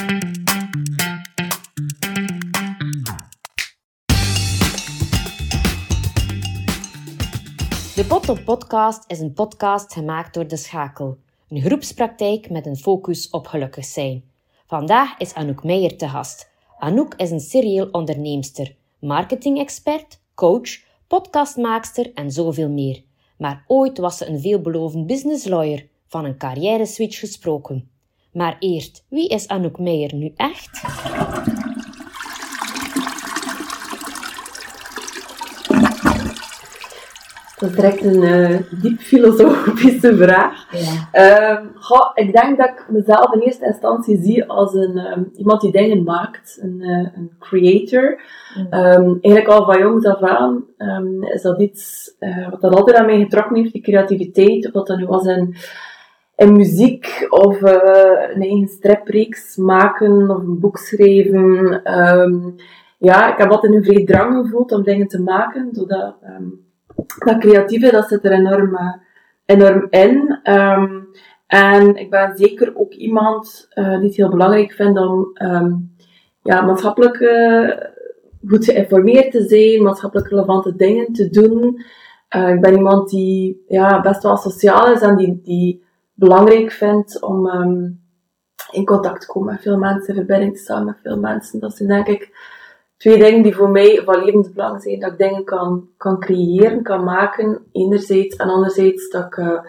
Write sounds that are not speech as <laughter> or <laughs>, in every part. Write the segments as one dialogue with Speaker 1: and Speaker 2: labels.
Speaker 1: De Bottle Podcast is een podcast gemaakt door De Schakel, een groepspraktijk met een focus op gelukkig zijn. Vandaag is Anouk Meijer te gast. Anouk is een serieel onderneemster, marketing-expert, coach, podcastmaakster en zoveel meer. Maar ooit was ze een veelbelovend business lawyer, van een carrière switch gesproken. Maar eerst, wie is Anouk Meijer nu echt?
Speaker 2: Dat is direct een uh, diep filosofische vraag.
Speaker 1: Ja.
Speaker 2: Um, goh, ik denk dat ik mezelf in eerste instantie zie als een, um, iemand die dingen maakt, een, uh, een creator. Mm. Um, eigenlijk al van jongs af aan is dat iets uh, wat dat altijd aan mij getrokken heeft, die creativiteit. Of dat dan nu was in, in muziek of een eigen stripreeks maken of een boek schrijven. ja, ik heb altijd een vrij drang gevoeld om dingen te maken, zodat dat creatieve, dat zit er enorm, uh, enorm in. Um, en ik ben zeker ook iemand uh, die het heel belangrijk vindt om ja, maatschappelijk goed geïnformeerd te zijn, maatschappelijk relevante dingen te doen. ik ben iemand die ja, best wel sociaal is en die, die belangrijk vindt om um, in contact te komen met veel mensen, in verbinding te staan met veel mensen. Dat zijn denk ik twee dingen die voor mij van levensbelang zijn. Dat ik dingen kan, kan creëren, kan maken, enerzijds. En anderzijds dat ik, uh,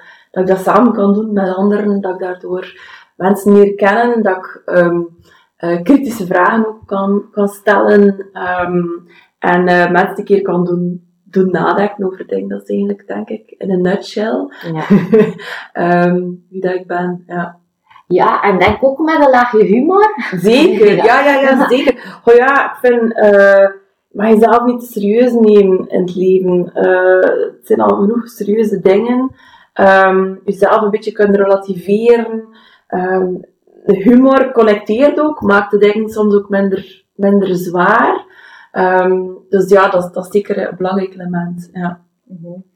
Speaker 2: dat samen kan doen met anderen. Dat ik daardoor mensen meer kennen. Dat ik um, uh, kritische vragen ook kan, kan stellen. Um, en uh, mensen een keer kan doen, doen nadenken over dingen. Dat is eigenlijk, denk ik, in een nutshell. Ja. um, <laughs> wie dat ik ben, ja.
Speaker 1: Ja, en denk ook met een laagje humor.
Speaker 2: Zeker, ja, ja, ja, <laughs> zeker. Oh ja, ik vind, uh, mag jezelf niet serieus nemen in het leven. Uh, het zijn al genoeg serieuze dingen. Um, jezelf een beetje kunnen relativeren. Um, de humor connecteert ook, maakt de dingen soms ook minder, minder zwaar. Um, dus ja, dat, dat is zeker een belangrijk element. Ja. Mm -hmm.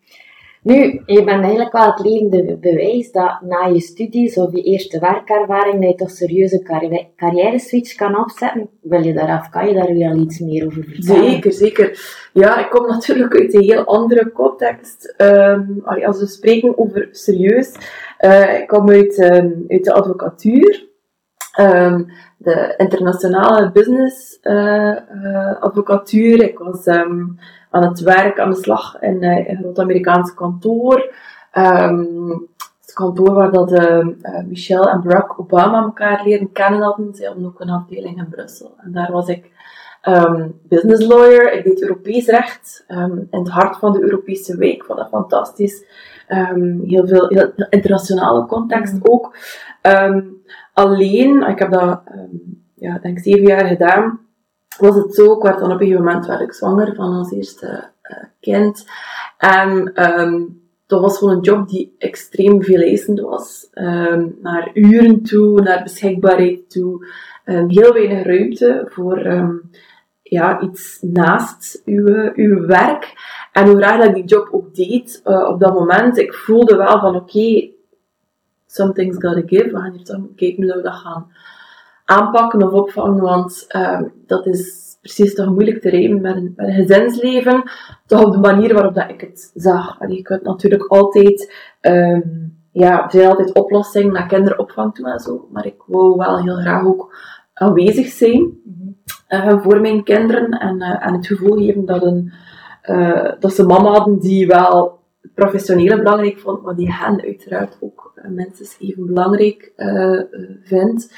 Speaker 1: Nu, je bent eigenlijk wel het levende bewijs dat na je studies of je eerste werkervaring, dat je toch serieuze carri carrière switch kan opzetten. Wil je daaraf, kan je daar weer al iets meer over vertellen?
Speaker 2: Zeker, zeker. Ja, ik kom natuurlijk uit een heel andere context. Um, als we spreken over serieus, uh, ik kom uit, um, uit de advocatuur. Um, de internationale business uh, uh, advocatuur. Ik was um, aan het werk, aan de slag in, uh, een groot Amerikaans kantoor. Um, het kantoor waar dat, Michelle en Barack Obama elkaar leren kennen hadden. Ze hadden ook een afdeling in Brussel. En daar was ik um, business lawyer. Ik deed Europees recht um, in het hart van de Europese week. Vond dat fantastisch. Um, heel veel heel internationale context mm. ook. Alleen, ik heb dat, ja, denk zeven jaar gedaan was het zo, ik werd dan op een gegeven moment werd ik zwanger van ons eerste uh, kind. En dat was gewoon een job die extreem veel eisend was. Um, naar uren toe, naar beschikbaarheid toe. Um, heel weinig ruimte voor um, ja, iets naast uw, uw werk. En hoe graag dat die job ook deed uh, op dat moment, ik voelde wel van oké, okay, something's gotta give. We gaan hier toch kijken hoe we dat gaan aanpakken of opvangen, want um, dat is precies toch moeilijk te rijmen met een, met een gezinsleven, toch op de manier waarop dat ik het zag. En je kunt natuurlijk altijd, um, ja, veel altijd oplossingen naar kinderopvang toe en zo, maar ik wou wel heel graag ook aanwezig zijn uh, voor mijn kinderen en, uh, en het gevoel geven dat, een, uh, dat ze mama hadden die wel professionele belangrijk vond, maar die hen uiteraard ook mensen even belangrijk vindt.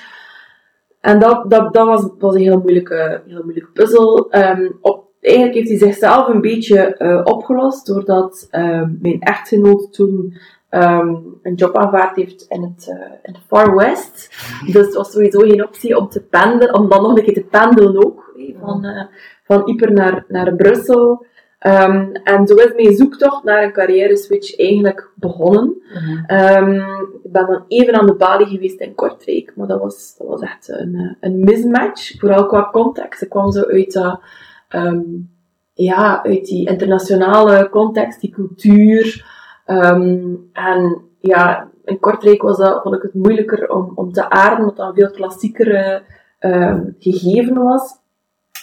Speaker 2: En dat, dat, dat was, was een hele moeilijke, hele moeilijke puzzel. Um, op, eigenlijk heeft hij zichzelf een beetje opgelost doordat um, mijn echtgenoot toen um, een job aanvaard heeft in het, uh, in het Far West. <laughs> Dus het was sowieso geen optie om te pendelen, om dan nog een keer te pendelen ook. van, uh, van Yper naar, naar Brussel. Um, en zo is mijn zoektocht naar een carrière switch eigenlijk begonnen. Um, ik ben dan even aan de balie geweest in Kortrijk, maar dat was, dat was echt een, een mismatch, vooral qua context. Ik kwam zo uit, dat, um, ja, uit die internationale context, die cultuur. En ja, in Kortrijk was dat, vond ik het moeilijker om, om te aarden, omdat dat een veel klassiekere ehm, gegeven was.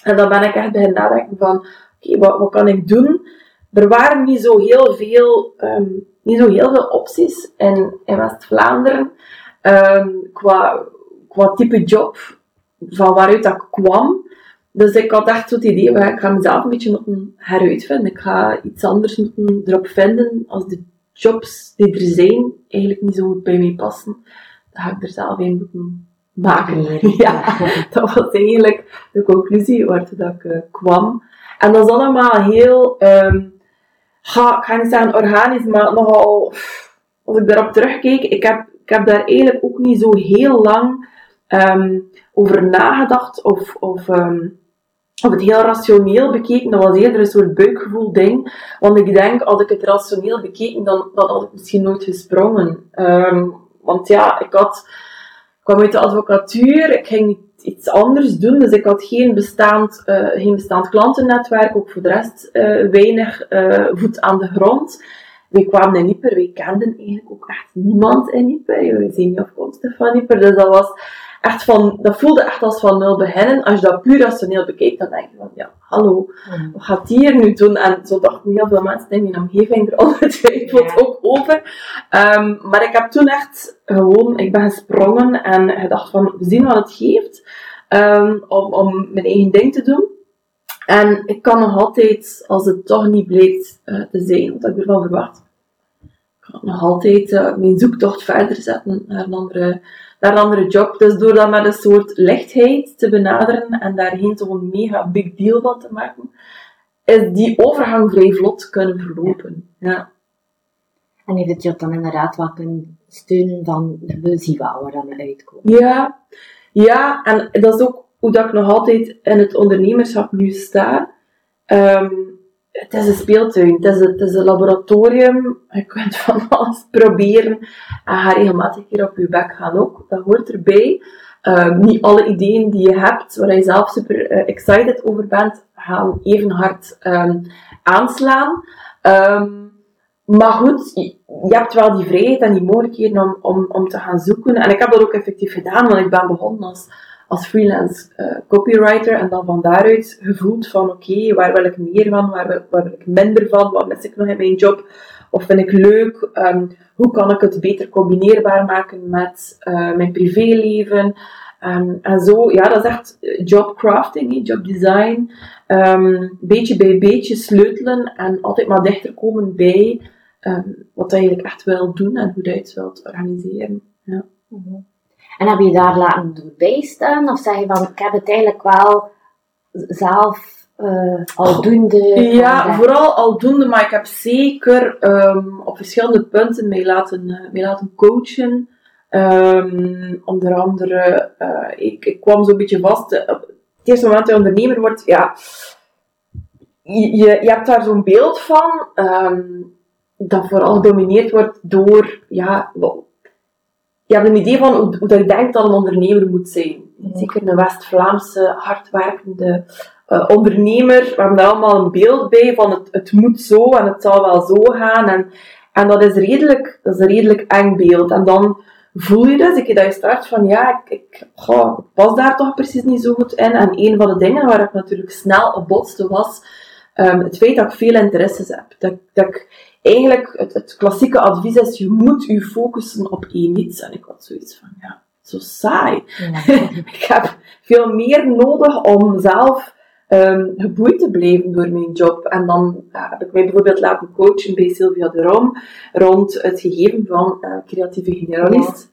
Speaker 2: En dan ben ik echt beginnen nadenken van, oké, wat, kan ik doen? Er waren niet zo heel veel, ehm, niet zo heel veel opties in, West-Vlaanderen ehm, qua, qua type job van waaruit dat kwam. Dus ik had echt zo het idee, ik ga mezelf een beetje moeten heruitvinden. Ik ga iets anders moeten erop vinden als de jobs die er zijn eigenlijk niet zo goed bij mij passen. Dan ga ik er zelf een moeten maken. <laughs> Ja, dat was eigenlijk de conclusie waartoe dat ik uh, kwam. En dat is allemaal heel, um, ga, ik ga niet zeggen organisch, maar nogal, als ik daarop terugkeek, ik heb, ik heb daar eigenlijk ook niet zo heel lang um, over nagedacht of, of um, of het heel rationeel bekeken, dat was eerder een soort buikgevoel ding. Want ik denk, als ik het rationeel bekeken, dan, had ik misschien nooit gesprongen. Um, want ja, ik had, kwam uit de advocatuur, ik ging iets anders doen, dus ik had geen bestaand, uh, geen bestaand klantennetwerk, ook voor de rest uh, weinig uh, voet aan de grond. We kwamen in Ieper, wij kenden eigenlijk ook echt niemand in Ieper. We zijn niet afkomstig van Ieper, dus dat was echt van, dat voelde echt als van nul beginnen. Als je dat puur rationeel bekijkt, dan denk je van, ja, hallo, mm. wat gaat die hier nu doen? En zo dachten heel veel mensen in mijn omgeving er <laughs> ongetwijfeld ja. ook over. Um, maar ik heb toen echt gewoon, ik ben gesprongen en gedacht van, we zien wat het geeft, um, om, om mijn eigen ding te doen. En ik kan nog altijd, als het toch niet blijkt uh, te zijn wat ik ervan verwacht, kan nog altijd uh, mijn zoektocht verder zetten naar een andere naar een andere job. Dus door dat met een soort lichtheid te benaderen en daar geen zo'n mega big deal van te maken, is die overgang vrij vlot kunnen verlopen. Ja.
Speaker 1: En heeft het je dan inderdaad wel kunnen steunen van, we zien wel waar dat uitkomt.
Speaker 2: Ja. ja, en dat is ook hoe dat ik nog altijd in het ondernemerschap nu sta. Um, het is een speeltuin, het is het is een laboratorium. Je kunt van <laughs> alles proberen en ga regelmatig hier op je bek gaan ook. Dat hoort erbij. Uh, niet alle ideeën die je hebt, waar je zelf super uh, excited over bent, gaan even hard um, aanslaan. Um, maar goed, je, je hebt wel die vrijheid en die mogelijkheden om, om, om te gaan zoeken. En ik heb dat ook effectief gedaan, want ik ben begonnen als als freelance uh, copywriter en dan van daaruit gevoeld van oké, waar wil ik meer van, waar, waar wil ik minder van, wat mis ik nog in mijn job, of vind ik leuk, um, hoe kan ik het beter combineerbaar maken met uh, mijn privéleven. Um, en zo, ja, dat is echt jobcrafting, jobdesign. Um, beetje bij beetje sleutelen en altijd maar dichter komen bij wat je eigenlijk echt wil doen en hoe je het wilt organiseren. Ja. -hmm.
Speaker 1: En heb je daar laten doorbij staan? Of zeg je van, ik heb het eigenlijk wel zelf uh, aldoende...
Speaker 2: Ja, vooral aldoende, maar ik heb zeker um, op verschillende punten mij laten, mij laten coachen. Um, onder andere, uh, ik, ik kwam zo'n beetje vast, het eerste moment dat je ondernemer wordt, ja, je, je hebt daar zo'n beeld van, um, dat vooral gedomineerd wordt door, ja, je hebt een idee van hoe, hoe dat je denkt dat een ondernemer moet zijn. Zeker een West-Vlaamse, hardwerkende uh, ondernemer. We hebben daar allemaal een beeld bij van het, het moet zo en het zal wel zo gaan. En, en dat, is redelijk, dat is een redelijk eng beeld. En dan voel je dus, ik dat je start van ja, ik, ik, goh, ik pas daar toch precies niet zo goed in. En een van de dingen waar ik natuurlijk snel op botste was um, het feit dat ik veel interesses heb. Dat, dat ik eigenlijk het, het, klassieke advies is, je moet je focussen op één iets. En ik had zoiets van, ja, zo saai. <laughs> ik heb veel meer nodig om zelf um, geboeid te blijven door mijn job. En dan uh, heb ik mij bijvoorbeeld laten coachen bij Sylvia de Rom rond het gegeven van uh, creatieve generalist.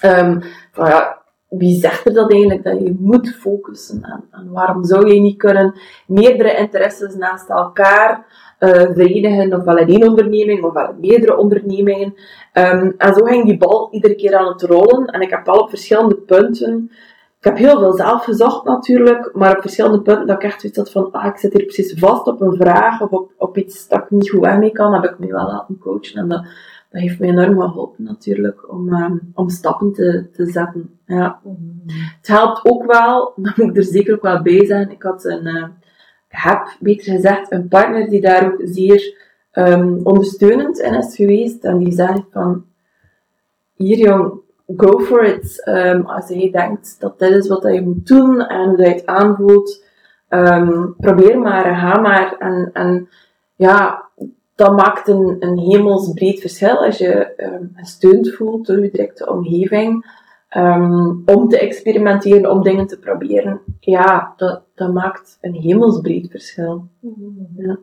Speaker 2: Ja. Um, van, ja, wie zegt er dat eigenlijk, dat je moet focussen? En, waarom zou je niet kunnen meerdere interesses naast elkaar uh, verenigen, ofwel in één onderneming, ofwel in meerdere ondernemingen. Um, en zo ging die bal iedere keer aan het rollen. En ik heb al op verschillende punten, ik heb heel veel zelf gezocht natuurlijk, maar op verschillende punten dat ik echt zoiets had van, ah, ik zit hier precies vast op een vraag, of op, iets dat ik niet goed weg mee kan, heb ik me wel laten coachen. En dat, dat heeft mij enorm geholpen natuurlijk, om, um, om stappen te, te zetten. Ja. Het helpt ook wel, <laughs> dat moet ik er zeker ook wel bij zijn, ik had een... Uh, heb, beter gezegd, een partner die daar ook zeer um, ondersteunend in is geweest. En die zei van, hier jong, go for it. Ehm, als je denkt dat dit is wat je moet doen en hoe je het aanvoelt, probeer maar, ga maar. En, en ja, dat maakt een, een hemelsbreed verschil als je um, gesteund voelt door je directe omgeving. Um, om te experimenteren, om dingen te proberen. Ja, dat, dat maakt een hemelsbreed verschil. Ja.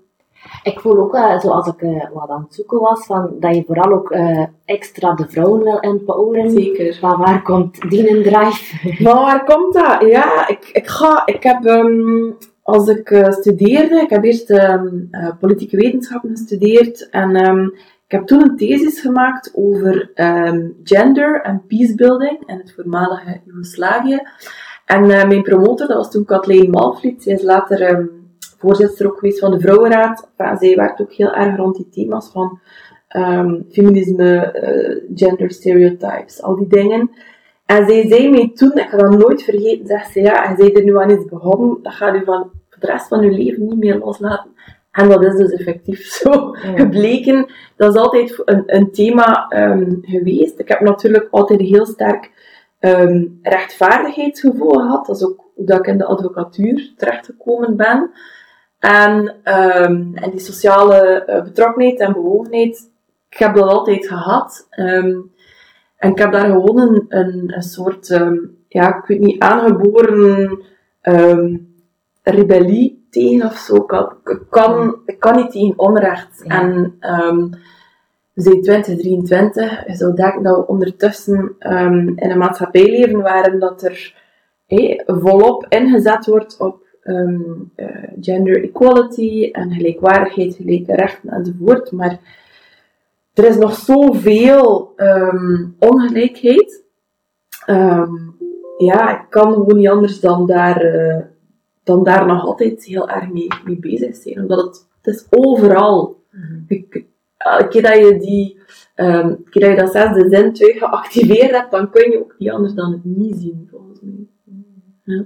Speaker 1: Ik voel ook, uh, zoals ik uh, wat aan het zoeken was, van, dat je vooral ook uh, extra de vrouwen wil empoweren.
Speaker 2: Zeker.
Speaker 1: Van waar komt die drive?
Speaker 2: Van waar komt dat? Ja, ik, ik, ga, ik heb um, als ik uh, studeerde, ik heb eerst um, uh, politieke wetenschappen gestudeerd en um, ik heb toen een thesis gemaakt over um, gender en peacebuilding in het voormalige Joegoslavië. En uh, mijn promotor, dat was toen Kathleen Malvliet, zij is later voorzitter ook geweest van de Vrouwenraad. Enfin, zij werkt ook heel erg rond die thema's van feminisme, gender stereotypes, al die dingen. En zij zei mij toen, ik ga dat nooit vergeten, zegt ze, ja, en zij er nu aan iets begonnen, dat gaat u van de rest van uw leven niet meer loslaten. En dat is dus effectief <laughs> zo ja. gebleken. Dat is altijd een, een thema um, geweest. Ik heb natuurlijk altijd heel sterk um, rechtvaardigheidsgevoel gehad. Dat is ook hoe dat ik in de advocatuur terechtgekomen ben. En, um, en die sociale uh, betrokkenheid en bewogenheid, ik heb dat altijd gehad. En ik heb daar gewoon een, een, een soort, um, ja, ik weet niet, aangeboren um, rebellie tegen of zo. Ik kan, ik kan, ik kan niet tegen onrecht. Ja. En um, we zijn 2023, je zou denken dat we ondertussen in een maatschappij leven waarin dat er hey, volop ingezet wordt op uh, gender equality en gelijkwaardigheid, gelijke rechten enzovoort. Maar er is nog zoveel um, ongelijkheid. Um, ja, ik kan gewoon niet anders dan daar, uh, dan daar nog altijd heel erg mee, mee bezig zijn. Omdat het, het is overal. Mm-hmm. Ik, elke keer dat je die, um, keer dat je dat zesde zintuig geactiveerd hebt, dan kun je ook niet anders dan het niet zien, volgens mij. Ja.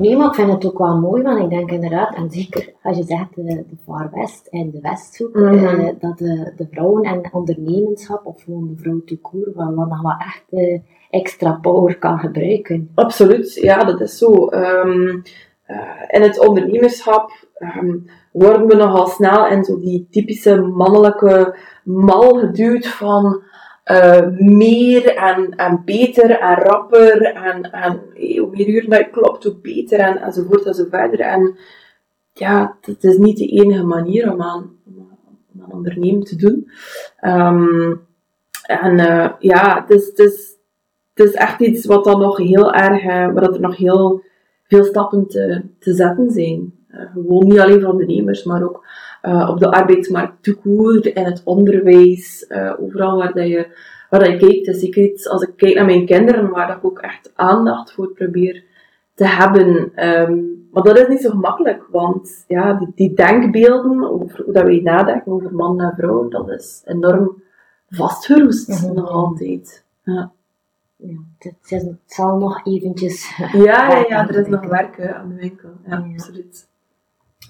Speaker 1: Nee, maar ik vind het ook wel mooi, want ik denk inderdaad, en zeker als je zegt de, de Far West en de Westhoek, mm -hmm. eh, dat de, de vrouwen en ondernemerschap, of gewoon de vrouw te koer, wel wat nog wat echt eh, extra power kan gebruiken.
Speaker 2: Absoluut, ja, dat is zo. Um, uh, in het ondernemerschap um, worden we nogal snel in zo die typische mannelijke mal geduwd van uh, meer en, en beter en rapper en, en hey, hoe meer uren dat klopt, hoe beter en, enzovoort en zo verder. En ja, het is niet de enige manier om aan, om aan ondernemen te doen. Um, en uh, ja, het is, het, echt iets wat dan nog heel erg, waar er nog heel veel stappen te, te zetten zijn. Gewoon niet alleen voor ondernemers, maar ook uh, op de arbeidsmarkt toekoer, in het onderwijs, uh, overal waar dat je, waar dat je kijkt. Dus ik iets, als ik kijk naar mijn kinderen, waar dat ik ook echt aandacht voor probeer te hebben. Um, maar dat is niet zo gemakkelijk, want ja, die, die denkbeelden over hoe dat wij nadenken over man en vrouw, dat is enorm vastgeroest mm -hmm. nog altijd. Ja.
Speaker 1: Ja, het, het, zal nog eventjes...
Speaker 2: Ja, ja, ja er is nog werk aan de winkel. Ja, ja. absoluut.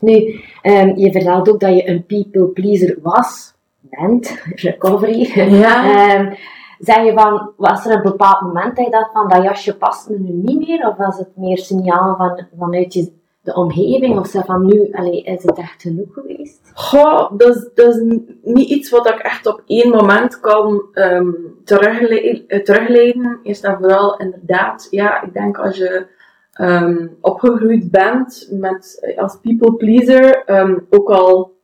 Speaker 1: Nu, um, je vertelt ook dat je een people pleaser was, bent, <laughs> recovery.
Speaker 2: Ja.
Speaker 1: um, zeg je van, was er een bepaald moment dat je dacht van, dat jasje past me nu niet meer? Of was het meer signaal van, vanuit je, de omgeving? Of zeg van, nu allee, is het echt genoeg geweest?
Speaker 2: Goh, dat is, dat is niet iets wat ik echt op één moment kan um, terugleiden, terugleiden. Eerst en vooral, inderdaad, ja, ik denk als je um, opgegroeid bent met, als people pleaser, um, ook al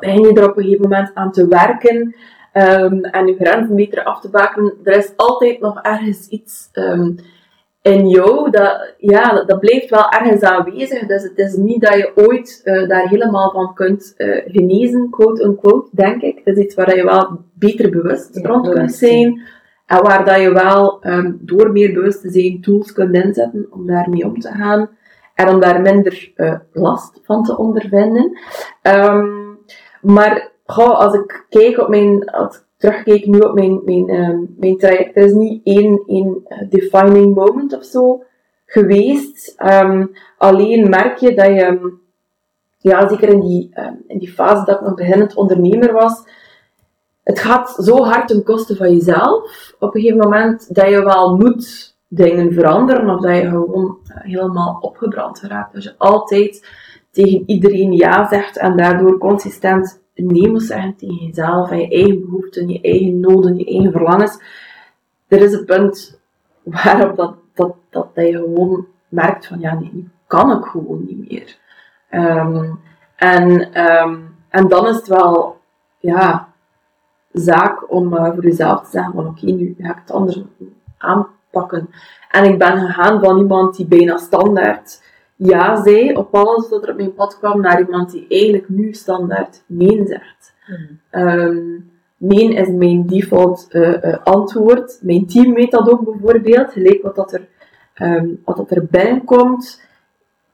Speaker 2: begin je er op een gegeven moment aan te werken um, en je grenzen beter af te baken, er is altijd nog ergens iets in jou, dat, ja, dat, dat, blijft wel ergens aanwezig. Dus het is niet dat je ooit uh, daar helemaal van kunt uh, genezen, quote unquote, denk ik. Het is iets waar je wel beter bewust ja, rond kunt zijn. En waar dat je wel um, door meer bewust te zijn tools kunt inzetten om daarmee om te gaan. En om daar minder uh, last van te ondervinden. Um, maar goh, als ik kijk op mijn, als ik terugkijk nu op mijn, mijn, um, mijn traject, er is niet één, één defining moment of zo geweest. alleen merk je dat je, ja, zeker in die, in die fase dat ik nog beginnend ondernemer was, het gaat zo hard ten koste van jezelf op een gegeven moment dat je wel moet dingen veranderen of dat je gewoon helemaal opgebrand geraakt. Als je altijd tegen iedereen ja zegt en daardoor consistent nee moet zeggen tegen jezelf en je eigen behoeften, je eigen noden, je eigen verlangens. Er is een punt waarop dat, dat, dat, dat je gewoon merkt van ja, nee, nu kan ik gewoon niet meer. Ehm, en, ehm, en dan is het wel ja, zaak om uh, voor jezelf te zeggen van oké, nu ga ik het anders aanpakken. En ik ben gegaan van iemand die bijna standaard ja zei op alles wat er op mijn pad kwam, naar iemand die eigenlijk nu standaard nee zegt. Mm. nee is mijn default uh, antwoord. Mijn team weet dat ook bijvoorbeeld. Gelijk wat, dat er, um, wat dat er binnenkomt.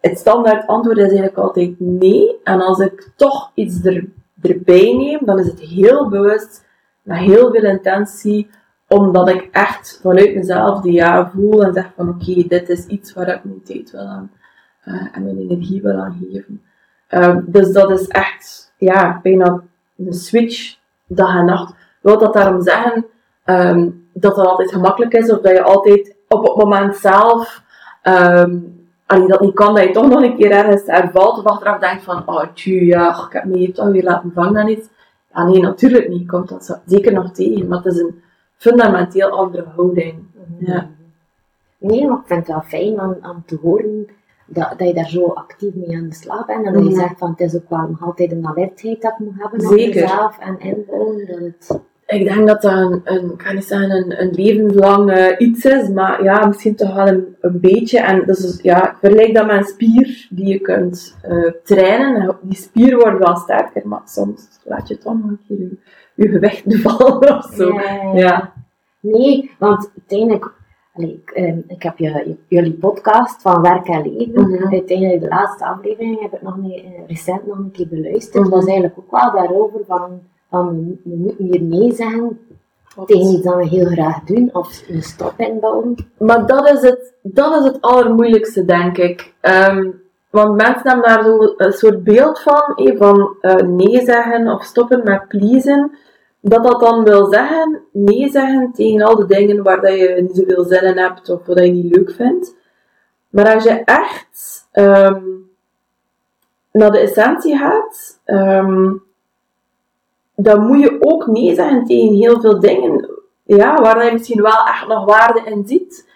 Speaker 2: Het standaard antwoord is eigenlijk altijd nee. En als ik toch iets er, erbij neem, dan is het heel bewust, met heel veel intentie, omdat ik echt vanuit mezelf die ja voel en zeg van oké, dit is iets waar ik mijn tijd wil aan uh, en mijn energie wil aan geven. Uh, dus dat is echt ja, bijna een switch dag en nacht. Wil dat daarom zeggen um, dat het altijd gemakkelijk is of dat je altijd op het moment zelf um, als je dat niet kan, dat je toch nog een keer ergens hervalt of achteraf denkt van, oh tju, ja, ik heb me hier toch weer laten vangen aan iets. Ja, nee, natuurlijk niet. Komt dat zeker nog tegen, maar het is een fundamenteel andere houding. Ja.
Speaker 1: Nee, maar ik vind het wel fijn om, om te horen dat, dat je daar zo actief mee aan de slag bent. En dat je zegt van het is ook wel nog altijd een alertheid dat ik moet hebben Zeker. op jezelf en inbouwen. Dat het...
Speaker 2: Ik denk dat dat een, een kan niet zeggen, een, een levenslang uh, iets is, maar ja, misschien toch wel een, een beetje. En dus, ja, ik vergelijk dat met een spier die je kunt uh, trainen. Die spier wordt wel sterker, maar soms laat je toch nog een keer je, je gewicht <laughs> vallen of zo.
Speaker 1: Ja, ja. Nee, want uiteindelijk Allee, ik, ehm, ik, heb je, jullie podcast van Werk en Leven. Mm -hmm. Uiteindelijk de laatste aflevering heb ik nog niet, eh, recent nog een keer beluisterd. Het was eigenlijk ook wel daarover van, van we moeten hier nee zeggen tegen iets dat we heel graag doen of een stop inbouwen.
Speaker 2: Maar dat is het, dat is het allermoeilijkste, denk ik. Um, want mensen hebben daar zo een soort beeld van, eh, van uh, nee zeggen of stoppen met pleasen dat dat dan wil zeggen, nee zeggen tegen al de dingen waar dat je niet zoveel zin in hebt of wat je niet leuk vindt. Maar als je echt um, naar de essentie gaat, um, dan moet je ook nee zeggen tegen heel veel dingen ja, waar je misschien wel echt nog waarde in ziet.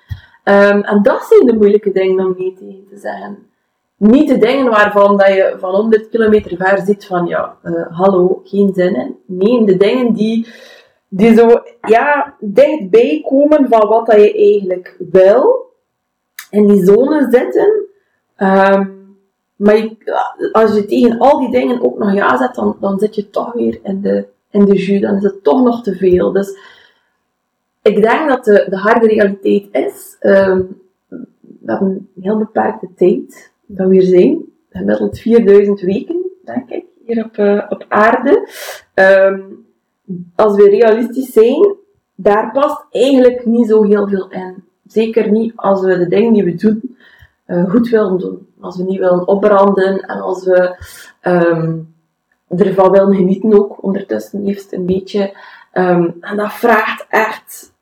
Speaker 2: Um, en dat zijn de moeilijke dingen om nee tegen te zeggen niet de dingen waarvan dat je van 100 kilometer ver zit van ja, uh, hallo, geen zin in. Nee, de dingen die, die zo ja, dichtbij komen van wat dat je eigenlijk wil. In die zone zitten. Um, maar als je tegen al die dingen ook nog ja zet, dan, dan zit je toch weer in de, in de jus. Dan is het toch nog te veel. Dus ik denk dat de, de harde realiteit is, we hebben een heel beperkte tijd dat we zijn. Gemiddeld 4000 weken, denk ik, hier op, uh, op aarde. Um, als we realistisch zijn, daar past eigenlijk niet zo heel veel in. Zeker niet als we de dingen die we doen uh, goed willen doen. Als we niet willen opbranden en als we um, ervan willen genieten ook, ondertussen liefst een beetje. Um, en dat vraagt echt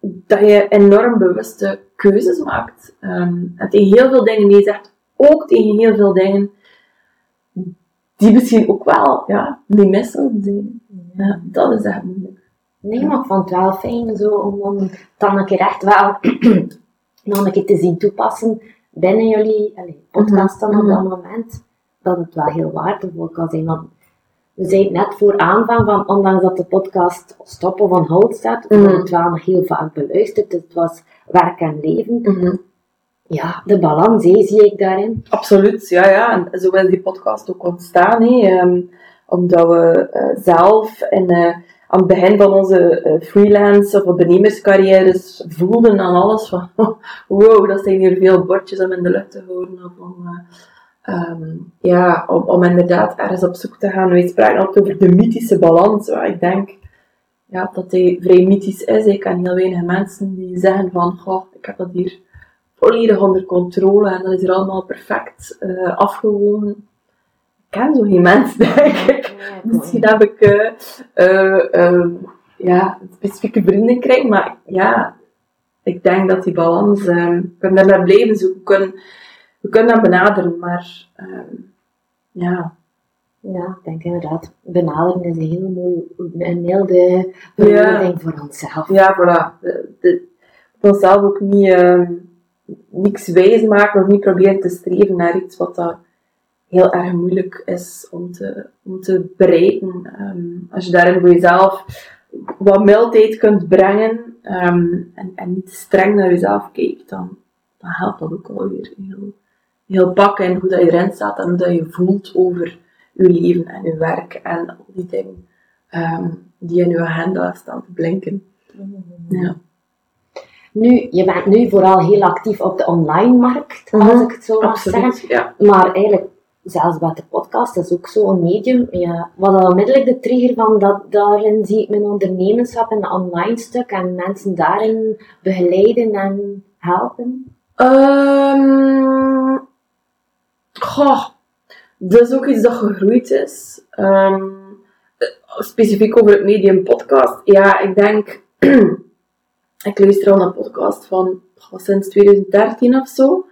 Speaker 2: dat je enorm bewuste keuzes maakt. Um, en tegen heel veel dingen je zegt, ook tegen heel veel dingen die misschien ook wel ja, niet mis zouden zijn. Ja, dat is echt moeilijk.
Speaker 1: Nee, maar ik vond het wel fijn zo, om, dan een keer echt wel nog <clears throat> een keer te zien toepassen binnen jullie allez, podcast dan op mhm. dat moment, dat het wel heel waardevol kan zijn. Want we zeiden net voor aanvang van, ondanks dat de podcast stoppen van hout staat, mm wordt het wel nog heel vaak beluisterd. Dus het was werk en leven. Mhm ja, de balans zie ik daarin.
Speaker 2: Absoluut, ja, ja. En zo is die podcast ook ontstaan. Um, omdat we uh, zelf in, uh, aan het begin van onze uh, freelance of ondernemerscarrières voelden aan alles van <laughs> wow, dat zijn hier veel bordjes om in de lucht te houden. Om, um, ja, om, om inderdaad ergens op zoek te gaan. We spraken altijd over de mythische balans. Ik denk ja, dat die vrij mythisch is. Ik ken heel weinig mensen die zeggen van goh, ik heb dat hier volledig onder controle en dat is er allemaal perfect uh, afgewogen. Ik ken zo geen <laughs> ik. Misschien heb ik uh, ja, een specifieke vriendenkring, maar ja, ik denk dat die balans, we kunnen daar blijven zoeken, we kunnen, we kunnen dat benaderen, maar ja.
Speaker 1: Ja, ik denk inderdaad, benadering is een heel mooi, een heel de verwoording voor onszelf.
Speaker 2: Ja, voilà. De, de, onszelf ook niet, uh, niks wijs maken of niet proberen te streven naar iets wat dat heel erg moeilijk is om te, om te bereiken. Um, als je daarin voor jezelf wat mildheid kunt brengen um, en, en niet streng naar jezelf kijkt, dan, dan helpt dat ook alweer heel, heel pakken in hoe dat je erin staat en hoe dat je voelt over je leven en je werk en al die dingen um, die in je agenda staan te blinken.
Speaker 1: Ja. Nu, je bent nu vooral heel actief op de online markt, als mm-hmm. ik het zo mag zeggen.
Speaker 2: Ja.
Speaker 1: Maar eigenlijk, zelfs bij de podcast, is ook zo'n medium. Ja, wat onmiddellijk de trigger van dat, daarin zie ik mijn ondernemerschap in het online stuk en mensen daarin begeleiden en helpen?
Speaker 2: Um, goh, dat is ook iets dat gegroeid is. Um, specifiek over het medium podcast. Ja, ik denk... <clears throat> ik luister al naar podcast van sinds 2013 of zo.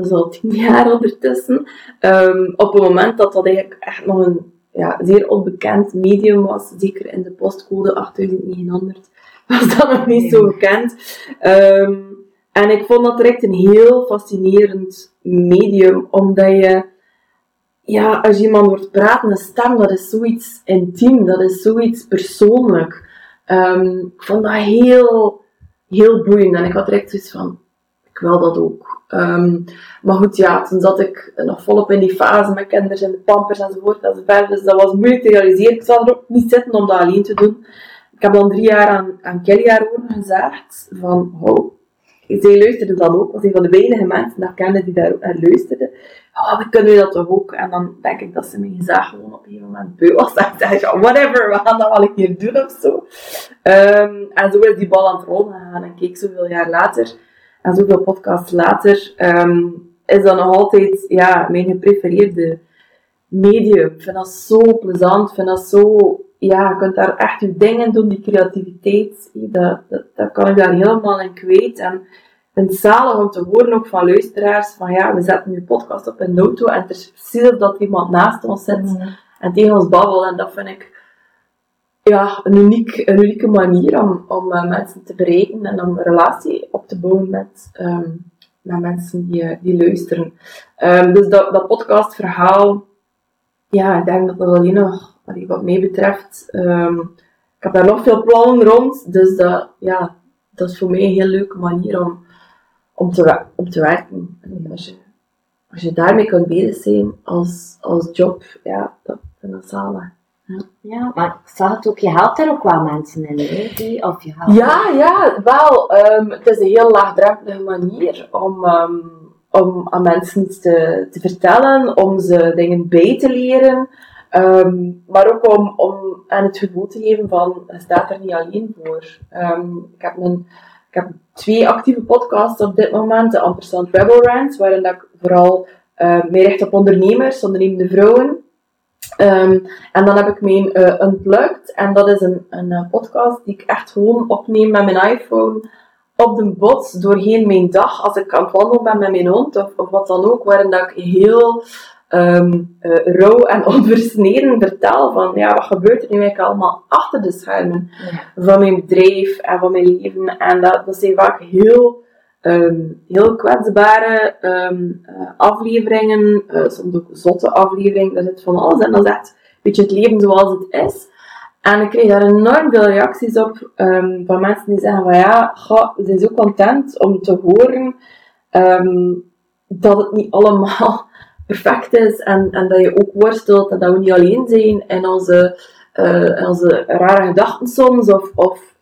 Speaker 2: Dat is al tien jaar ondertussen. Um, op het moment dat dat eigenlijk echt nog een ja, zeer onbekend medium was, zeker in de postcode 8900, <laughs> was dat nog niet zo bekend. Um, en ik vond dat direct een heel fascinerend medium, omdat je ja, als iemand wordt praten, een stem, dat is zoiets intiem, dat is zoiets persoonlijk. Um, ik vond dat heel, heel boeiend en ik had direct zoiets van, ik wil dat ook. Um, maar goed, ja, toen zat ik nog volop in die fase met kinderen en de pampers enzovoort enzovoort, dus dat was moeilijk te realiseren. Ik zou er ook niet zitten om dat alleen te doen. Ik heb dan drie jaar aan, aan Kelly haar gezegd, van, oh, zij luisterde dat ook, was een van de weinige mensen dat kende die daar naar luisterde oh, we kunnen dat toch ook? En dan denk ik dat ze me gezegd gewoon op een gegeven moment beu was. <laughs> En zei whatever, we gaan dat wel een keer doen of zo. Um, en zo is die bal aan het rollen gegaan. En keek zoveel jaar later, en zoveel podcasts later, um, is dat nog altijd ja, mijn geprefereerde medium. Ik vind dat zo plezant, ik vind dat zo... Ja, je kunt daar echt je dingen doen, die creativiteit, dat, dat, dat kan ik daar helemaal in kwijt. En vind het zalig om te horen ook van luisteraars van ja, we zetten nu podcast op de auto en het is precies dat iemand naast ons zit mm. en tegen ons babbelt en dat vind ik ja, een, uniek, een unieke manier om, om uh, mensen te bereiken en om een relatie op te bouwen met, um, met mensen die, die luisteren. Um, dus dat, dat podcastverhaal, ja, ik denk dat dat alleen nog, wat mij betreft, um, ik heb daar nog veel plannen rond, dus dat, ja, dat is voor mij een heel leuke manier om, om te, te werken. als, je, als je daarmee kunt bezig zijn als, als job, ja, dat vind ik zalig.
Speaker 1: Ja. maar ik zag het ook, je helpt daar ook wel mensen in, hè? Of je helpt
Speaker 2: ja, ja, wel. Um, het is een heel laagdrempelige manier om, um, om aan mensen iets te, te vertellen, om ze dingen bij te leren. Um, maar ook om, om aan het gevoel te geven van, je staat er niet alleen voor. ik heb een ik heb twee actieve podcasts op dit moment. De Ampersand Rebel Rant, waarin ik vooral uh, meer richt op ondernemers, ondernemende vrouwen. Um, en dan heb ik mijn uh, Unplugged. En dat is een, een uh, podcast die ik echt gewoon opneem met mijn iPhone op de bots doorheen mijn dag. Als ik aan het wandelen ben met mijn hond of, of wat dan ook. Waarin dat ik heel um, uh, rauw en <laughs> onversneden vertel van ja, wat gebeurt er nu eigenlijk allemaal achter de schermen van mijn bedrijf en van mijn leven. En dat, dat zijn vaak heel, um, heel kwetsbare um, uh, afleveringen, uh, soms ook zotte afleveringen, daar zit van alles en dat is een beetje het leven zoals het is. En ik kreeg daar enorm veel reacties op um, van mensen die zeggen van ja, ga, we zijn zo content om te horen dat het niet allemaal <laughs> perfect is en, en dat je ook worstelt en dat we niet alleen zijn in onze, uh, onze rare gedachten soms. Of, of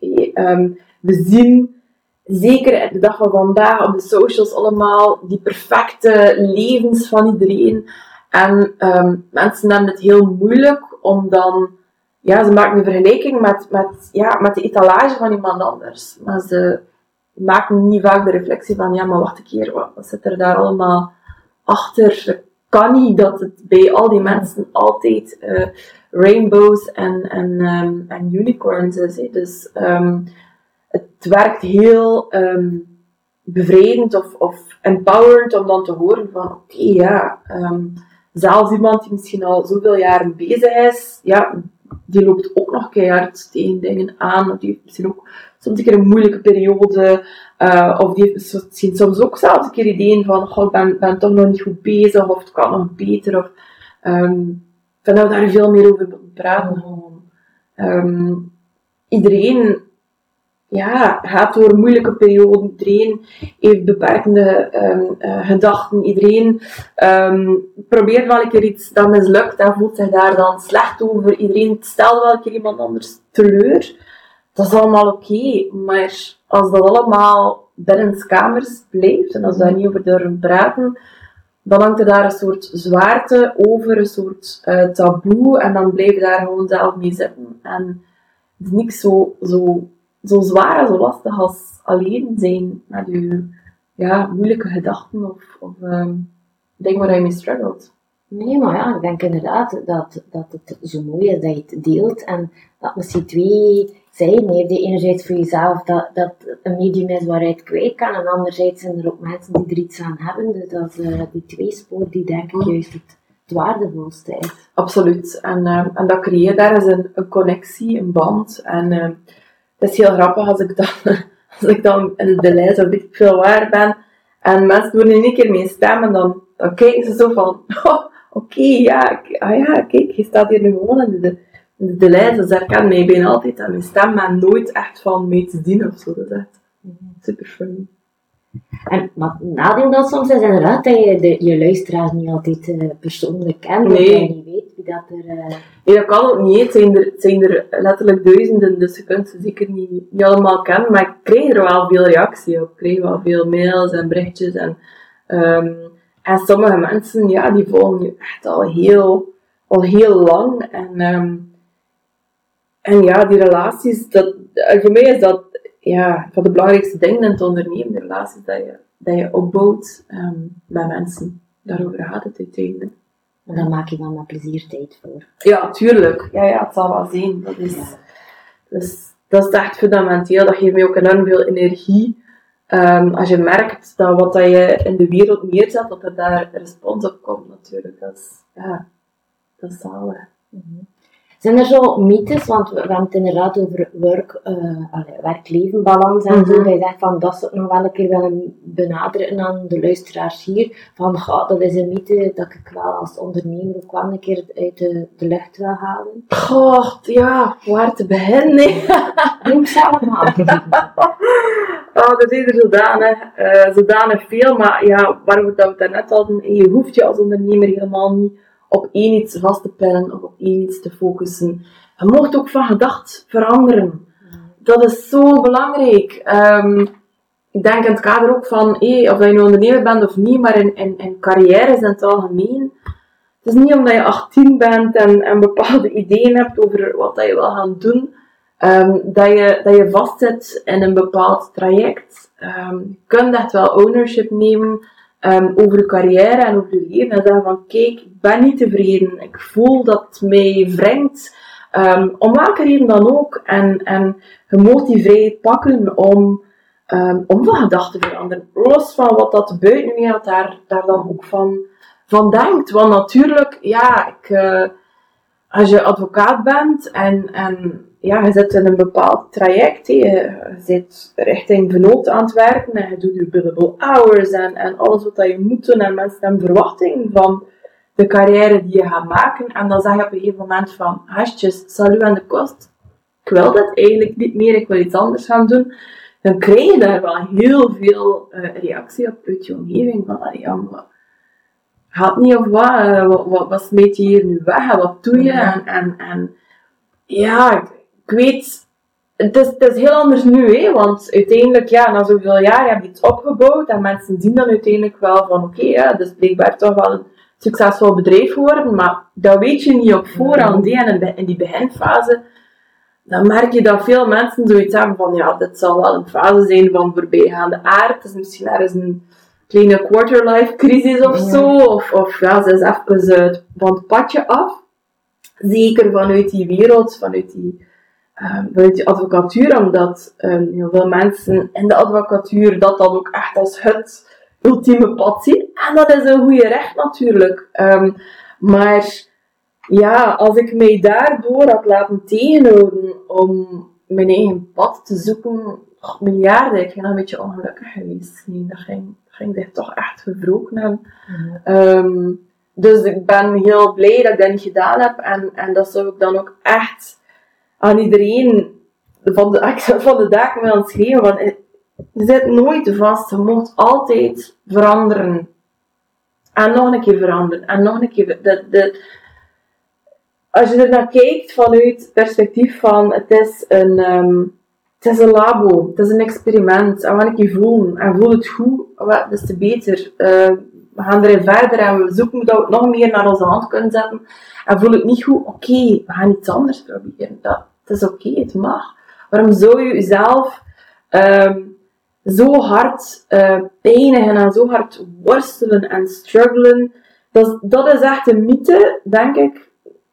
Speaker 2: we zien zeker de dag van vandaag op de socials allemaal die perfecte levens van iedereen. En um, mensen hebben het heel moeilijk om dan, ja, ze maken een vergelijking met, met, ja, met de etalage van iemand anders. Maar ze maken niet vaak de reflectie van, ja, maar wacht een keer, wat, zit er daar allemaal achter? kan niet dat het bij al die mensen altijd uh, rainbows en, en, ehm, en unicorns is. Dus ehm, het werkt heel um, bevredigend of, of empowerend om dan te horen van oké, ja, zelfs iemand die misschien al zoveel jaren bezig is, ja, die loopt ook nog keihard tegen dingen aan. Of die heeft misschien ook soms een keer een moeilijke periode. Uh, of die heeft soms ook zelfs een keer ideeën van, oh, ik ben, ben toch nog niet goed bezig, of het kan nog beter. Of, um, ik we daar veel meer over praten. Um, iedereen ja, gaat door een moeilijke periode. Iedereen heeft beperkende um, uh, gedachten. Iedereen um, probeert wel een keer iets dat mislukt en voelt zich daar dan slecht over. Iedereen stelt wel een keer iemand anders teleur. Dat is allemaal oké, maar als dat allemaal binnen kamers blijft en als we daar niet over durven praten, dan hangt er daar een soort zwaarte over, een soort uh, taboe, en dan blijf je daar gewoon zelf mee zitten. En het is niks zo, zo zo zwaar en zo lastig als alleen zijn met je ja, moeilijke gedachten of, of um, dingen waar je mee struggelt.
Speaker 1: Nee, maar ja, ik denk inderdaad dat, dat het zo mooi is dat je het deelt en dat misschien twee zijn. heeft die enerzijds voor jezelf dat, dat een medium is waaruit je kwijt kan en anderzijds zijn er ook mensen die er iets aan hebben. Dus dat is uh, die tweespoor die denk ik juist het, het waardevolste is.
Speaker 2: Absoluut. En, uh, en dat creëert daar is een, een connectie, een band. En uh, het is heel grappig als ik dan, <laughs> als ik dan in de lijst of ik veel waar ben en mensen doen in één keer mee stemmen, dan, dan kijken ze zo van, <laughs> oh, oké, ja, ah ja, kijk, je staat hier nu gewoon in de, in de, lijst, dus daar kan mij altijd aan mijn stem, maar nooit echt van mee te dienen of zo. Dat is echt super funny.
Speaker 1: En wat nadeel dat soms is inderdaad dat je de, je luisteraars niet altijd uh, persoonlijk kent,
Speaker 2: nee.
Speaker 1: dat je niet weet wie dat er... Uh...
Speaker 2: Nee, dat kan ook niet. Het zijn er, het zijn er letterlijk duizenden, dus je kunt ze zeker niet, niet allemaal kennen, maar ik krijg er wel veel reactie op. Ik krijg wel veel mails en berichtjes en... Um, en sommige mensen, ja, die volgen je echt al heel, al heel lang. En, um, en ja, die relaties, dat, voor mij is dat ja, van de belangrijkste dingen in het ondernemen, de relaties dat je, dat je opbouwt um, met mensen. Daarover gaat het uiteindelijk.
Speaker 1: En daar maak je dan met plezier tijd voor.
Speaker 2: Ja, tuurlijk. Ja, ja, het zal wel zijn. Dat is, ja. dus, dat is echt fundamenteel. Dat geeft mij ook enorm veel energie. Um, als je merkt dat wat dat je in de wereld neerzet, dat er daar respons op komt natuurlijk. Dat is, ja, dat is zalig. Mm -hmm.
Speaker 1: Zijn er zo mythes, want we, hebben het inderdaad over werk, uh, werk-leven balans en mm -hmm. zo. Dat je zegt van dat ze nog wel een keer willen benaderen aan de luisteraars hier. Van dat is een mythe dat ik wel als ondernemer ook wel een keer uit de, de lucht wil halen.
Speaker 2: Goh, ja, waar te beginnen? <laughs>
Speaker 1: Doe zelf maar.
Speaker 2: oh, er zijn er zodanig, uh, zodanig veel, maar ja, dat we het daarnet hadden, je hoeft je als ondernemer helemaal niet op één iets vast te pennen of op één iets te focussen. Je mocht ook van gedacht veranderen. Dat is zo belangrijk. Um, ik denk in het kader ook van, hey, of je een ondernemer bent of niet, maar in, in, in carrières in het algemeen. Het is niet omdat je 18 bent en, en bepaalde ideeën hebt over wat dat je wil gaan doen, um, dat, je, dat je vastzit in een bepaald traject. Um, je kunt echt wel ownership nemen um, over je carrière en over je leven. En zeggen van, kijk, ik ben niet tevreden. Ik voel dat het mij wringt. Um, om welke reden dan ook. En, en je pakken om, um, om van gedachten te veranderen. Los van wat dat de buitenwereld daar, daar dan ook van, van denkt. Want natuurlijk, ja, ik, uh, als je advocaat bent en, en ja, je zit in een bepaald traject. Je, je zit richting vernoot aan het werken en je doet je billable hours en, en alles wat je moet doen. En mensen hebben verwachting van de carrière die je gaat maken. En dan zeg je op een gegeven moment van, hasjes, salut aan de kost. Ik wil dat eigenlijk niet meer, ik wil iets anders gaan doen. Dan krijg je daar wel heel veel uh, reactie op uit je omgeving. Van, ja, maar gaat niet of wat, uh, wat, wat, wat smeet je hier nu weg en wat doe je? En, en, en ja, ik weet, het is, het is heel anders nu, hè, want uiteindelijk, ja, na zoveel jaar heb je iets opgebouwd en mensen zien dan uiteindelijk wel van, oké, okay, ja, dus blijkbaar toch wel een succesvol bedrijf worden, maar dat weet je niet op voorhand, hè, en in die beginfase, dan merk je dat veel mensen zoiets hebben van, ja, dit zal wel een fase zijn van voorbijgaande aard, het is misschien ergens een kleine quarter-life crisis of zo, of, of ja, ze is even van het padje af. zeker vanuit die wereld, vanuit die, vanuit die advocatuur, omdat um, heel veel mensen in de advocatuur dat dan ook echt als het ultieme pad zien. En dat is een goede recht natuurlijk. Um, maar ja, als ik mij daardoor had laten tegenhouden om mijn eigen pad te zoeken, oh, miljarden, ik ben een beetje ongelukkig geweest. Nee, dat ging, dat ging zich toch echt verbroken hebben. Mhm. Um, dus ik ben heel blij dat ik dat niet gedaan heb. En, en dat zou ik dan ook echt aan iedereen van de, <laughs> van de daken willen schreeuwen. Want je zit nooit vast. Je moet altijd veranderen. En nog een keer veranderen. En nog een keer. De, als je er naar kijkt vanuit het perspectief van het is een, um, het is een labo, het is een experiment. En wat ik je voel, en voel het goed, wat, des te beter. Uh, we gaan erin verder en we zoeken dat we het nog meer naar onze hand kunnen zetten. En voel het niet goed, oké, we gaan iets anders proberen. Dat, het is oké, het mag. Waarom zou je jezelf um, zo hard uh, pijnigen en zo hard worstelen en struggelen? Dat, dat is echt een mythe, denk ik,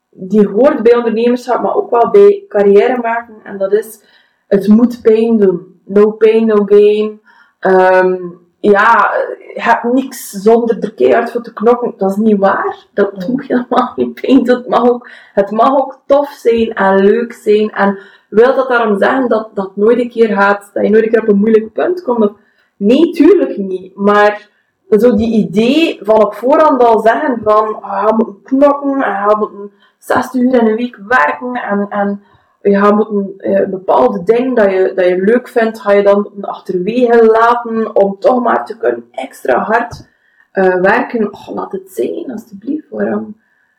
Speaker 2: die hoort bij ondernemerschap, maar ook wel bij carrière maken. En dat is, het moet pijn doen. No pain, no gain. Um, ja, je hebt niks zonder er keihard voor te knokken. Dat is niet waar. Dat moet helemaal niet pijn Het mag, ook, het mag ook tof zijn en leuk zijn. En wil dat daarom zeggen dat dat nooit een keer gaat, dat je nooit een keer op een moeilijk punt komt? Nee, tuurlijk niet. Maar zo die idee van op voorhand al zeggen van, ah, je moet knokken, en je moet 60 uur in een week werken en, en je gaat moeten uh, bepaalde dingen dat je, dat je leuk vindt, ga je dan achterwege laten om toch maar te kunnen extra hard uh, werken. Oh, laat het zijn, alsjeblieft. Waarom,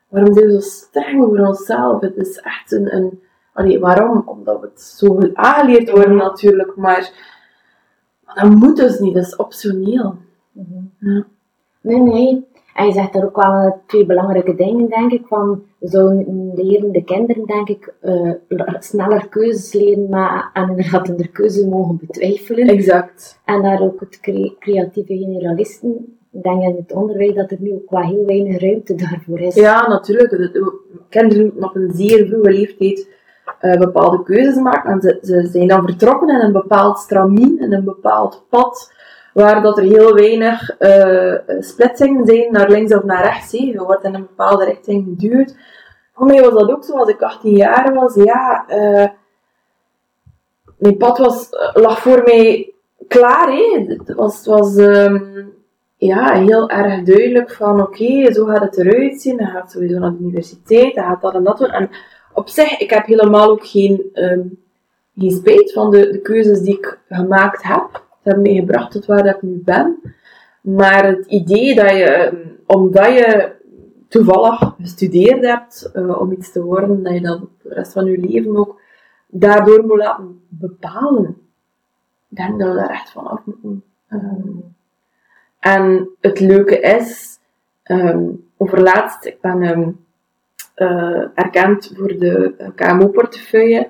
Speaker 2: waarom zijn we zo streng voor onszelf? Het is echt een... een allee, waarom? Omdat we het zo aangeleerd worden natuurlijk, maar, maar dat moet dus niet, dat is optioneel.
Speaker 1: Mm ja. Nee, nee. En je zegt daar ook wel twee belangrijke dingen, denk ik. Van, zouden leren de kinderen, denk ik, uh, sneller keuzes leren, maar en inderdaad in de keuze mogen betwijfelen.
Speaker 2: Exact.
Speaker 1: En daar ook het creatieve generalisten, ik denk in het onderwijs dat er nu ook wel heel weinig ruimte daarvoor is.
Speaker 2: Ja, natuurlijk. De, kinderen moeten op een zeer vroege leeftijd uh, bepaalde keuzes maken. En ze, ze zijn dan vertrokken in een bepaald stramien, in een bepaald pad waar dat er heel weinig uh, splitsingen zijn naar links of naar rechts. Je wordt in een bepaalde richting geduwd. Voor mij was dat ook zo, als ik 18 jaar was. Ja, uh, mijn pad was, lag voor mij klaar. Hè. Het was, was um, ja, heel erg duidelijk van oké, zo gaat het eruit zien. Dan gaat sowieso naar de universiteit, dan gaat dat en dat doen. En op zich, ik heb helemaal ook geen, um, geen spijt van de, de keuzes die ik gemaakt heb hebben gebracht tot waar ik nu ben. Maar het idee dat je, ehm, omdat je toevallig gestudeerd hebt uh, om iets te worden, dat je dan de rest van je leven ook daardoor moet laten bepalen. Ik denk dat we daar echt van af moeten. Um, en het leuke is, um, overlaatst, ik ben um, erkend voor de KMO-portefeuille.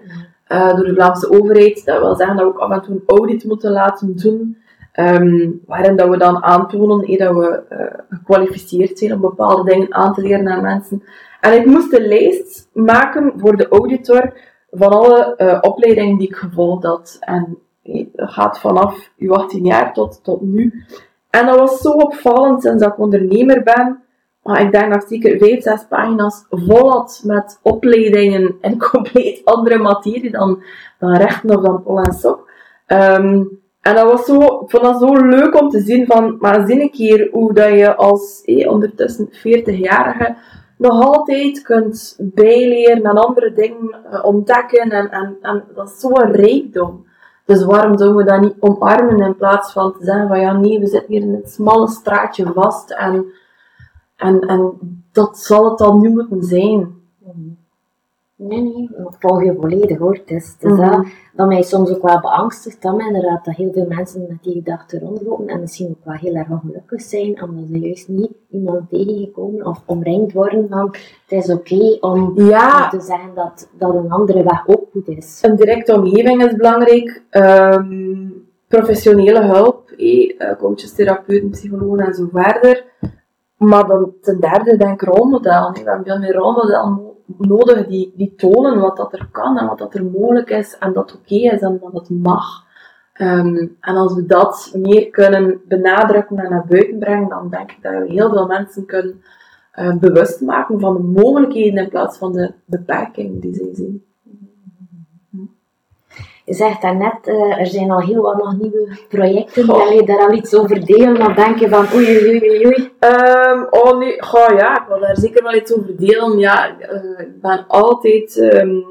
Speaker 2: Uh, door de Vlaamse overheid. Dat wil zeggen dat we ook af en toe een audit moeten laten doen, um, waarin dat we dan aantonen eh, dat we uh, gekwalificeerd zijn om bepaalde dingen aan te leren aan mensen. En ik moest een lijst maken voor de auditor van alle uh, opleidingen die ik gevolgd had. En dat gaat vanaf uw 18 jaar tot, tot nu. En dat was zo opvallend sinds dat ik ondernemer ben maar ik denk dat zeker vijf, zes pagina's vol had met opleidingen in <laughs> compleet andere materie dan, dan rechten of dan pol en sok. Um, en dat was zo, ik vond dat zo leuk om te zien van, maar zie een keer hoe dat je als eh, ondertussen 40-jarige nog altijd kunt bijleren en andere dingen uh, ontdekken en, en, en dat is zo'n rijkdom. Dus waarom zouden we dat niet omarmen in plaats van te zeggen van ja nee, we zitten hier in het smalle straatje vast en en, en dat zal het dan nu moeten zijn.
Speaker 1: Nee, nee, ik volg je volledig hoor. Het is, het is mhm. dat, dat mij soms ook wel beangstigt, dat mij inderdaad dat heel veel mensen met die gedachten rondlopen en misschien ook wel heel erg ongelukkig zijn, omdat ze juist niet iemand tegengekomen of omringd worden van het is oké om, te zeggen dat, dat een andere weg ook goed is.
Speaker 2: Een directe omgeving is belangrijk. Um, professionele hulp, eh, coaches, therapeuten, psychologen en zo verder. Maar dan ten derde denk ik rolmodel. We hebben veel meer rolmodel nodig die, die tonen wat dat er kan en wat dat er mogelijk is en dat oké is en wat het mag. Ehm, en als we dat meer kunnen benadrukken en naar buiten brengen, dan denk ik dat we heel veel mensen kunnen uh, bewust maken van de mogelijkheden in plaats van de beperkingen die zij zien.
Speaker 1: Je zegt daarnet, uh, er zijn al heel wat nog nieuwe projecten. Wil je daar al iets over delen? Dan denk je van oei oei oei oei.
Speaker 2: Um, oh nee, goh, ja, ik wil daar zeker wel iets over delen. Ja, uh, ik ben altijd, um,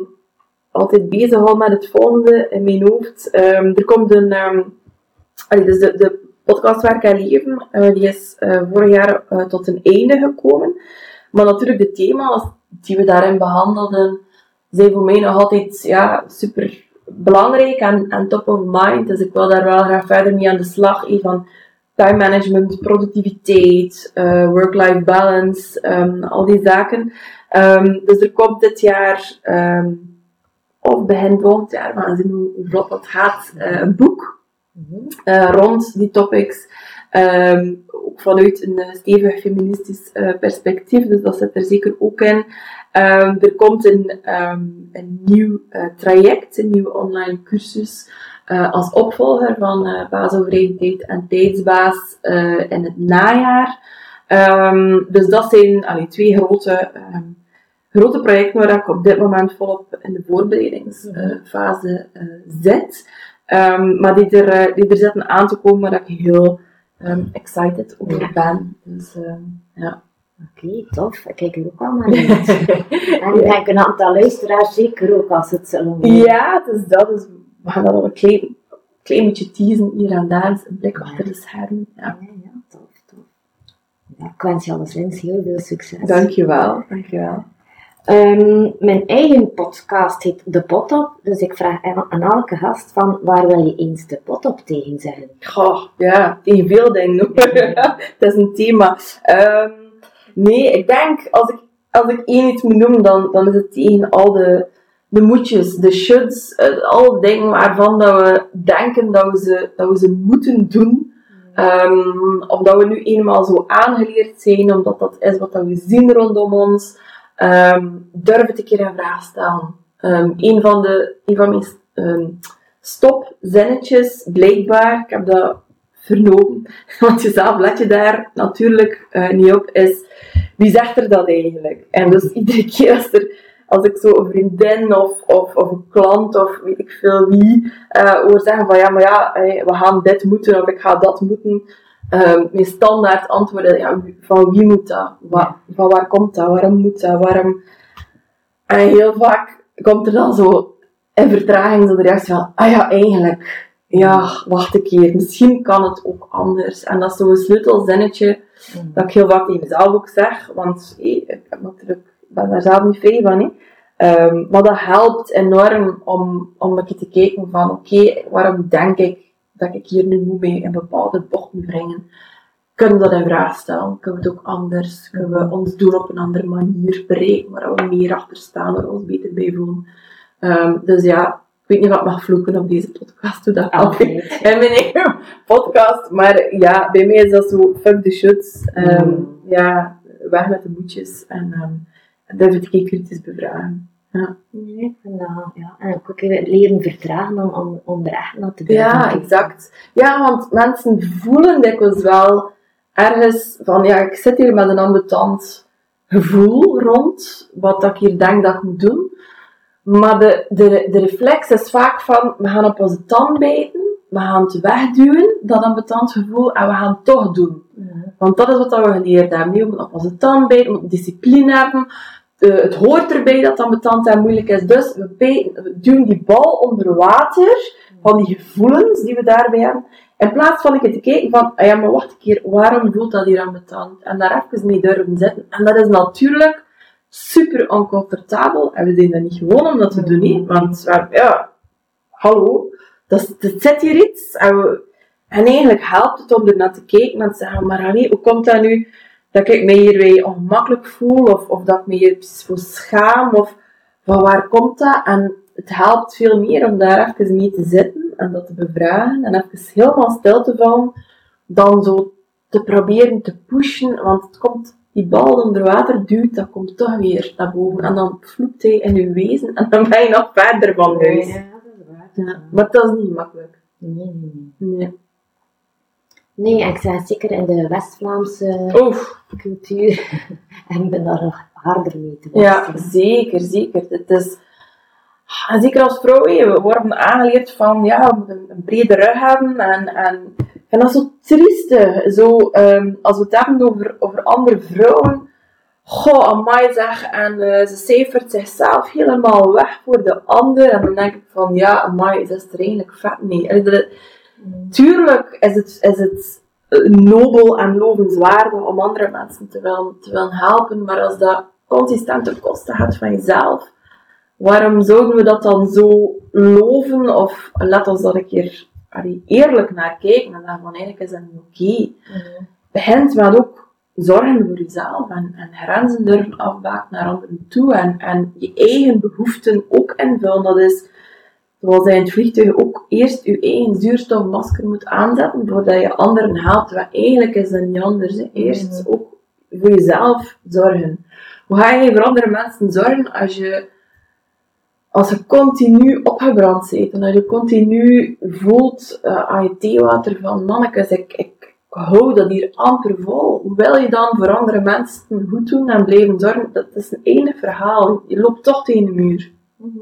Speaker 2: altijd bezig al met het volgende in mijn hoofd. Um, er komt een, dus de, de podcast Werk en Leven, uh, die is vorig jaar tot een einde gekomen. Maar natuurlijk de thema's die we daarin behandelden, zijn voor mij nog altijd ja, super belangrijk en, en top of mind. Dus ik wil daar wel graag verder mee aan de slag. Even van time management, productiviteit, uh, work-life balance, um, al die zaken. Um, dus er komt dit jaar, um, of begin volgend jaar, we zien hoe, hoe vlot dat gaat, uh, een boek uh, rond die topics. ook vanuit een stevig feministisch perspectief, dus dat zit er zeker ook in. Um, er komt een, um, een nieuw uh, traject, een nieuwe online cursus uh, als opvolger van uh, en tijdsbaas in het najaar. Um, dus dat zijn allee, twee grote, grote projecten waar ik op dit moment volop in de voorbereidingsfase zit. maar die er, die er zitten aan te komen waar ik heel excited over ben. Dus ja.
Speaker 1: Oké, okay, tof. Ik kijk er ook allemaal naar <laughs> en ik denk een aantal luisteraars zeker ook als het zo
Speaker 2: Ja, dus dat is, we gaan dat al een klein, klein beetje teasen hier en daar, een blik achter de schermen. Ja.
Speaker 1: ja, ja tof, tof. Ja, ik wens je alleszins heel veel succes.
Speaker 2: Dankjewel, dankjewel.
Speaker 1: Um, mijn eigen podcast heet De Pot Op, dus ik vraag aan elke gast van waar wil je eens de pot op tegen zeggen?
Speaker 2: Goh, ja, tegen veel dingen. <laughs> dat is een thema. Um, Nee, ik denk, als ik, als ik één iets moet noemen, dan, dan is het tegen al de, de moedjes, de shoulds, uh, alle dingen waarvan dat we denken dat we ze, dat we ze moeten doen. Um, omdat we nu eenmaal zo aangeleerd zijn, omdat dat is wat we zien rondom ons. Um, durf het een keer in vraag stellen. Um, een van, de, een van mijn stopzinnetjes, blijkbaar, ik heb dat vernomen, <laughs> want jezelf let je daar natuurlijk uh, niet op, is wie zegt er dat eigenlijk? En dus <laughs> iedere keer als, er, als ik zo een vriendin of, of, of een klant of weet ik veel wie uh, hoor zeggen van ja, maar ja, we gaan dit moeten of ik ga dat moeten. Um, mijn standaard antwoorden, ja, van wie moet dat? Van waar komt dat? Waarom moet dat? Waarom? En heel vaak komt er dan zo in vertraging zo de reactie van, ah ja, eigenlijk, ja, wacht een keer, misschien kan het ook anders. En dat is zo'n sleutelzinnetje Mm. Dat ik heel vaak tegen mezelf ook zeg, want hey, ik heb natuurlijk, ben daar zelf niet vrij van. Um, maar dat helpt enorm om, om een keer te kijken van oké, waarom denk ik dat ik hier nu moet mee een bepaalde bocht moet brengen? Kunnen we dat in vraag stellen? Kunnen we het ook anders? Kunnen we ons doel op een andere manier bereiken, waar we meer achter staan, waar we ons beter bij voelen? Um, dus ja, weet niet wat ik mag vloeken op deze podcast, hoe dat altijd <laughs> in mijn eigen podcast. Maar ja, bij mij is dat zo, fuck the shoots. Um, mm. Ja, weg met de boetjes. En um, durf het kritisch bevragen. Ja.
Speaker 1: Nee, en, ja. en ook leren vertragen om, om, om er echt naar te
Speaker 2: blijven. Ja, exact. Ja, want mensen voelen dikwijls wel ergens van, ja, ik zit hier met een ambetant gevoel rond wat ik hier denk dat ik moet doen. Maar de, de, de reflex is vaak van, we gaan op onze tand bijten, we gaan het wegduwen, dat ambetant gevoel, en we gaan het toch doen. Want dat is wat we geleerd hebben. We moeten op onze tand bijten, we moeten discipline hebben. Uh, het hoort erbij dat ambetant en moeilijk is. Dus we, bijten, we duwen die bal onder water, van die gevoelens die we daarbij hebben. In plaats van een te kijken van, ah ja, maar wacht een keer, waarom voelt dat hier ambetant? En daar even mee durven zitten. En dat is natuurlijk super oncomfortabel. En we zijn dat niet gewoon om dat te doen, niet. want we, ja, hallo, dat, dat zit hier iets. En, we, en eigenlijk helpt het om er naar te kijken en te zeggen, maar allee, hoe komt dat nu dat ik me hier ongemakkelijk voel, of, of dat ik me hier voor schaam, of van waar komt dat? En het helpt veel meer om daar even mee te zitten en dat te bevragen en even helemaal stil te vallen, dan zo te proberen te pushen, want het komt, die bal onder water duwt, dat komt toch weer naar boven. En dan vloept hij in je wezen en dan ben je nog verder van huis.
Speaker 1: Ja, dat is waar.
Speaker 2: Ja, maar dat is niet makkelijk.
Speaker 1: Nee, nee, nee.
Speaker 2: Nee.
Speaker 1: Nee, ik zeg zeker in de West-Vlaamse
Speaker 2: Oef,
Speaker 1: cultuur <laughs> en ben daar nog harder mee te
Speaker 2: ja,
Speaker 1: worstelen.
Speaker 2: zeker, zeker. Het is, en zeker als vrouw, we worden aangeleerd van, ja, we moeten een brede rug hebben. En, en vind dat zo trieste. Zo, ehm, als we het hebben over, over andere vrouwen. Goh, amai zeg. En eh, ze cijfert zichzelf helemaal weg voor de ander. En dan denk ik van, ja, amai, dat is er eigenlijk vet mee. En dat- Tuurlijk is het, is het eh, nobel en lovenswaardig om andere mensen te willen, te willen helpen, maar als dat consistent ten koste gaat van jezelf, waarom zouden we dat dan zo loven? Of laat ons daar een keer allee, eerlijk naar kijken en dan van eigenlijk is dat niet oké.
Speaker 1: Mhm.
Speaker 2: Begint met ook zorgen voor jezelf en, en grenzen durven afbaken naar anderen toe en, en je eigen behoeften ook invullen. Dat is zoals in het vliegtuig ook eerst je eigen zuurstofmasker moet aanzetten voordat je anderen helpt. Wat eigenlijk is dat niet anders. hè. Eerst
Speaker 1: Mhm.
Speaker 2: ook voor jezelf zorgen. Hoe ga je voor andere mensen zorgen als je, als je continu opgebrand bent en als je continu voelt eh, aan je theewater van mannekes, ik, ik hou dat hier amper vol. Hoe wil je dan voor andere mensen goed doen en blijven zorgen? Dat is een enig verhaal. Je loopt toch tegen de muur.
Speaker 1: Mhm.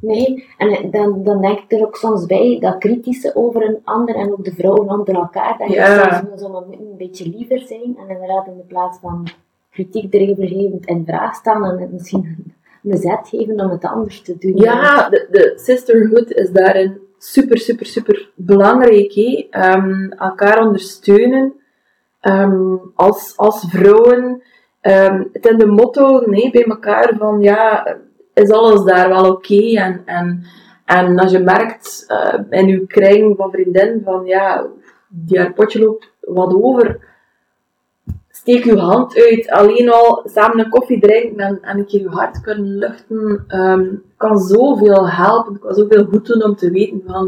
Speaker 1: Nee, en dan, dan denk ik er ook soms bij dat kritische over een ander en ook de vrouwen onder elkaar, dat je
Speaker 2: Ja.
Speaker 1: soms moet een, een beetje liever zijn en inderdaad in de plaats van kritiek erovergevend in vraag staan en misschien een, zet geven om het anders te doen.
Speaker 2: Ja, de, de sisterhood is daarin super, super, super belangrijk. Ehm, elkaar ondersteunen ehm, als, als vrouwen. Ehm, het is de motto nee, bij elkaar van ja, is alles daar wel oké? En, en, en als je merkt eh, in je kring van vriendin van ja, die haar potje loopt wat over, steek je hand uit. Alleen al samen een koffie drinken en, en een keer je hart kunnen luchten, ehm, kan zoveel helpen. kan zoveel goed doen om te weten van,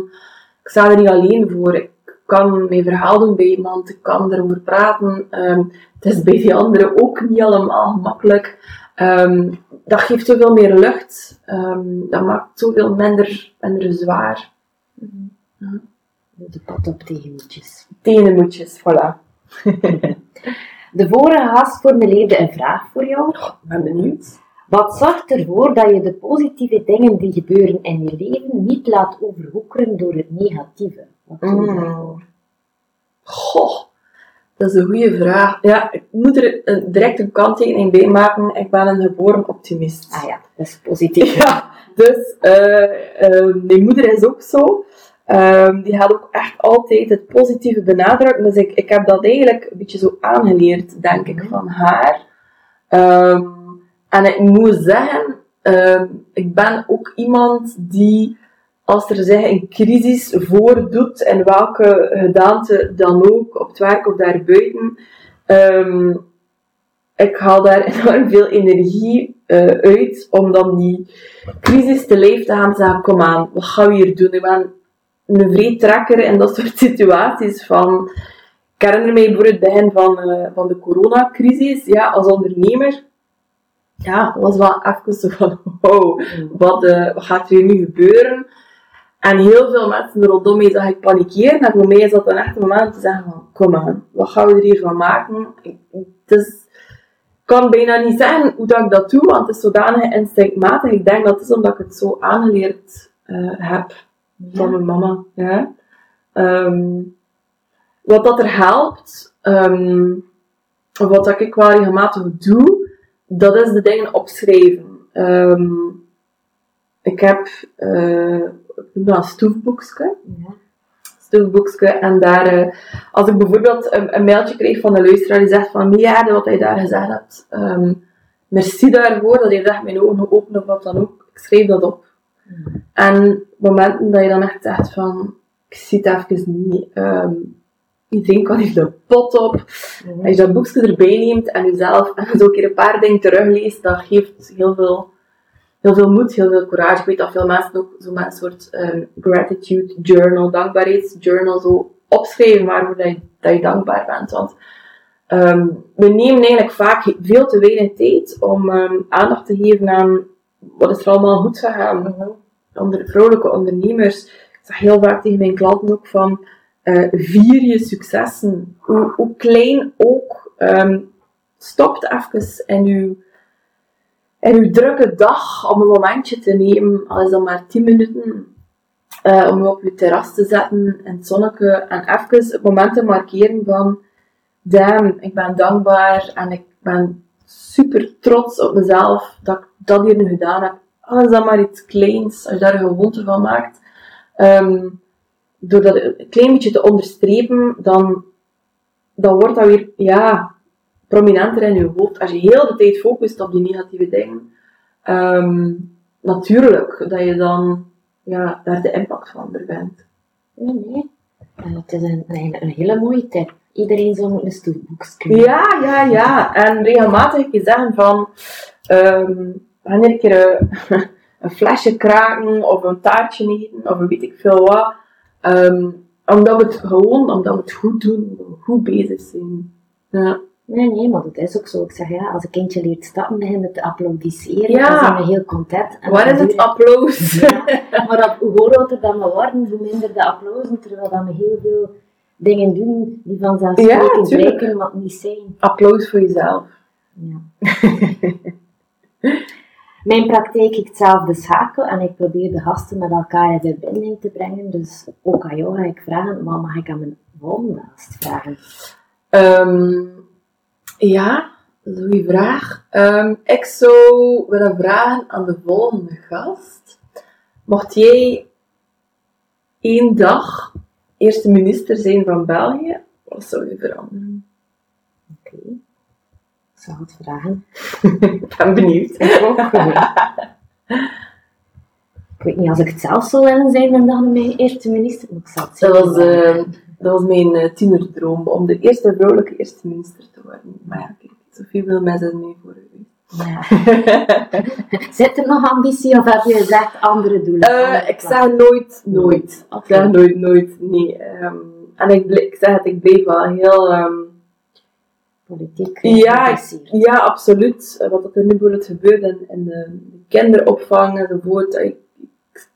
Speaker 2: ik sta er niet alleen voor. Ik kan mijn verhaal doen bij iemand, ik kan erover praten. Ehm, het is bij die anderen ook niet allemaal gemakkelijk. Ehm, dat geeft zoveel meer lucht. Dat maakt zoveel minder, minder zwaar.
Speaker 1: De pat op tegen moedjes.
Speaker 2: Tenenmoedjes, voilà. <laughs>
Speaker 1: De vorige gast formuleerde een vraag voor jou.
Speaker 2: Ik ben benieuwd.
Speaker 1: Wat zorgt ervoor dat je de positieve dingen die gebeuren in je leven niet laat overwoekeren door het negatieve? Wat
Speaker 2: Mm. Goh, dat is een goede vraag. Ja, ik moet er een, direct een kanttekening bij maken. Ik ben een geboren optimist.
Speaker 1: Ah ja, dat is positief. <laughs>
Speaker 2: Ja, dus eh, eh, mijn moeder is ook zo. Ehm, die gaat ook echt altijd het positieve benadrukken. Dus ik, ik heb dat eigenlijk een beetje zo aangeleerd, denk ik, van haar. Ehm, en ik moet zeggen, ehm, ik ben ook iemand die, als er zich een crisis voordoet, in welke gedaante dan ook, op het werk of daarbuiten, ik haal daar <laughs> enorm veel energie eh, uit om dan die crisis te lijf te gaan zeggen, kom aan, wat gaan we hier doen? Ik ben een vreedtrekker in dat soort <laughs> situaties van... Ik herinner mij bijvoorbeeld het begin van, eh, van de coronacrisis, ja, als ondernemer. Ja, was wel even zo van, wow, <laughs> wat, eh, wat gaat er hier nu gebeuren? En heel veel mensen rondom mij zag ik panikeren. En voor mij is dat dan echt een moment om te zeggen van, kom aan, wat gaan we er hier van maken? Ik, het is, ik kan bijna niet zeggen hoe dat ik dat doe, want het is zodanig instinctmatig. Ik denk dat het is omdat ik het zo aangeleerd eh, heb van mijn mama. Ja. Ehm, wat dat er helpt, ehm, wat dat ik wel regelmatig doe, dat is de dingen opschrijven. Ehm, ik heb, ik noem dat een stoefboekje
Speaker 1: Ja.
Speaker 2: stoefboekje en daar, eh, als ik bijvoorbeeld een, een mailtje kreeg van een luisteraar die zegt van ja, wat hij daar gezegd hebt, merci daarvoor, dat heeft echt mijn ogen geopend of wat dan ook, ik schreef dat op. En momenten dat je dan echt zegt van, ik zie het even niet, ehm, iedereen kan hier de pot op. Als je dat boekje erbij neemt en jezelf en zo een keer een paar dingen terugleest, dat geeft heel veel, heel veel moed, heel veel courage. Ik weet dat veel mensen ook zo met een soort ehm, gratitude journal, dankbaarheidsjournal zo opschrijven waarvoor dat je, dat je dankbaar bent. Want ehm, we nemen eigenlijk vaak veel te weinig tijd om ehm, aandacht te geven aan wat is er allemaal goed gegaan.
Speaker 1: Mhm.
Speaker 2: Onder vrouwelijke ondernemers, ik zeg heel vaak tegen mijn klanten ook van, eh, vier je successen. Hoe, hoe klein ook, ehm, stopt even in uw, in uw drukke dag om een momentje te nemen, al is dat maar 10 minuten, eh, om je op je terras te zetten in het zonnetje en even het moment te markeren van, damn, ik ben dankbaar en ik ben super trots op mezelf dat ik dat hier nu gedaan heb. Al is dat maar iets kleins, als je daar een gewoonte van maakt. Ehm, door dat een klein beetje te onderstrepen, dan, dan wordt dat weer, ja, prominenter in je hoofd. Als je heel de tijd focust op die negatieve dingen, ehm, natuurlijk dat je dan, ja, daar de impact van er bent.
Speaker 1: Nee, nee. En het is een, een hele mooie tip. Iedereen zou moeten een stoelboek kunnen.
Speaker 2: Ja, ja, ja. En regelmatig keer zeggen van, ehm wanneer een keer een, een flesje kraken, of een taartje eten, of een weet ik veel wat. Ehm, omdat we het gewoon, omdat we het goed doen, goed bezig zijn. Ja.
Speaker 1: Nee, nee, maar dat is ook zo. Ik zeg ja, als een kindje leert stappen, begint het te applaudisseren.
Speaker 2: Ja.
Speaker 1: Dan zijn we heel content. En
Speaker 2: Waar is het applaus?
Speaker 1: Ja, maar dat, hoe groter dat we worden, hoe minder de applausen, terwijl dat we heel veel dingen doen die vanzelfsprekend blijken wat niet zijn.
Speaker 2: applaus voor jezelf.
Speaker 1: Ja. <laughs> Mijn praktijk ik hetzelfde schakel en ik probeer de gasten met elkaar in verbinding te brengen. Dus ook aan jou ga ik vragen, wat mag ik aan mijn volgende gast vragen?
Speaker 2: Ehm, ja, dat is een goede vraag. Ehm, ik zou willen vragen aan de volgende gast. Mocht jij één dag eerste minister zijn van België, wat zou je veranderen?
Speaker 1: Oké. Ik zal het vragen. <laughs>
Speaker 2: ik ben benieuwd.
Speaker 1: Ik ook. Ik weet niet, als ik het zelf zou willen zijn, dan mijn eerste minister. Maar ik zal het
Speaker 2: Dat was, eh, dat was mijn eh, tienerdroom, om de eerste vrouwelijke eerste minister te worden. Maar ja, kijk, zoveel wil mensen zijn mee voor u.
Speaker 1: Ja. <laughs> Zit er nog ambitie of heb je gezegd andere doelen?
Speaker 2: Eh,
Speaker 1: Andere
Speaker 2: ik zeg nooit, nooit. Ik zeg nooit, nooit, nee. Ehm, en ik, ik zeg het, ik bleef wel heel... ehm,
Speaker 1: Politiek.
Speaker 2: Ja,
Speaker 1: geïnteresseerd.
Speaker 2: ja, absoluut. Eh, Wat er nu bijvoorbeeld gebeurt in, in de, de kinderopvang enzovoort. Ik, ik,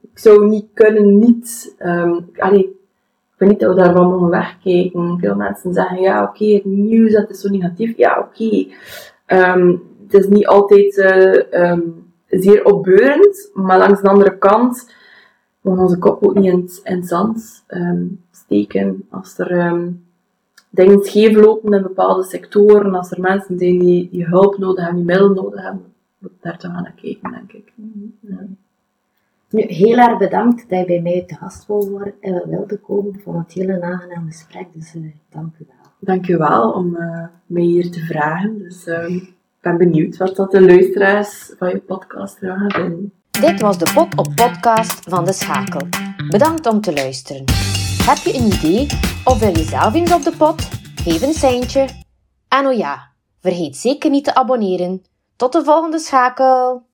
Speaker 2: ik zou niet kunnen, niet... ehm allee, ik weet niet dat we daarvan mogen wegkijken. Veel mensen zeggen, ja, oké, het nieuws, dat is zo negatief. Ja, oké. Het is niet altijd eh, ehm, zeer opbeurend, maar langs de andere kant mogen onze kop ook niet in, het- in het zand ehm, steken. Als er ehm, dingen scheef lopen in bepaalde sectoren, als er mensen zijn die, die hulp nodig hebben, die middelen nodig hebben, moet daar toch aan kijken, denk ik. Ja.
Speaker 1: Nu, heel erg bedankt dat je bij mij te gast wil worden, eh, wilde komen. Ik vond het heel een aangenaam gesprek, dus eh, dank u wel.
Speaker 2: Dankjewel om eh, mij hier te vragen. Dus ben benieuwd wat dat de luisteraars van je podcast gaan vinden.
Speaker 1: Dit was de Pot op Podcast van De Schakel. Bedankt om te luisteren. Heb je een idee of wil je zelf eens op de pot? Geef een seintje. En oh ja, vergeet zeker niet te abonneren. Tot de volgende schakel!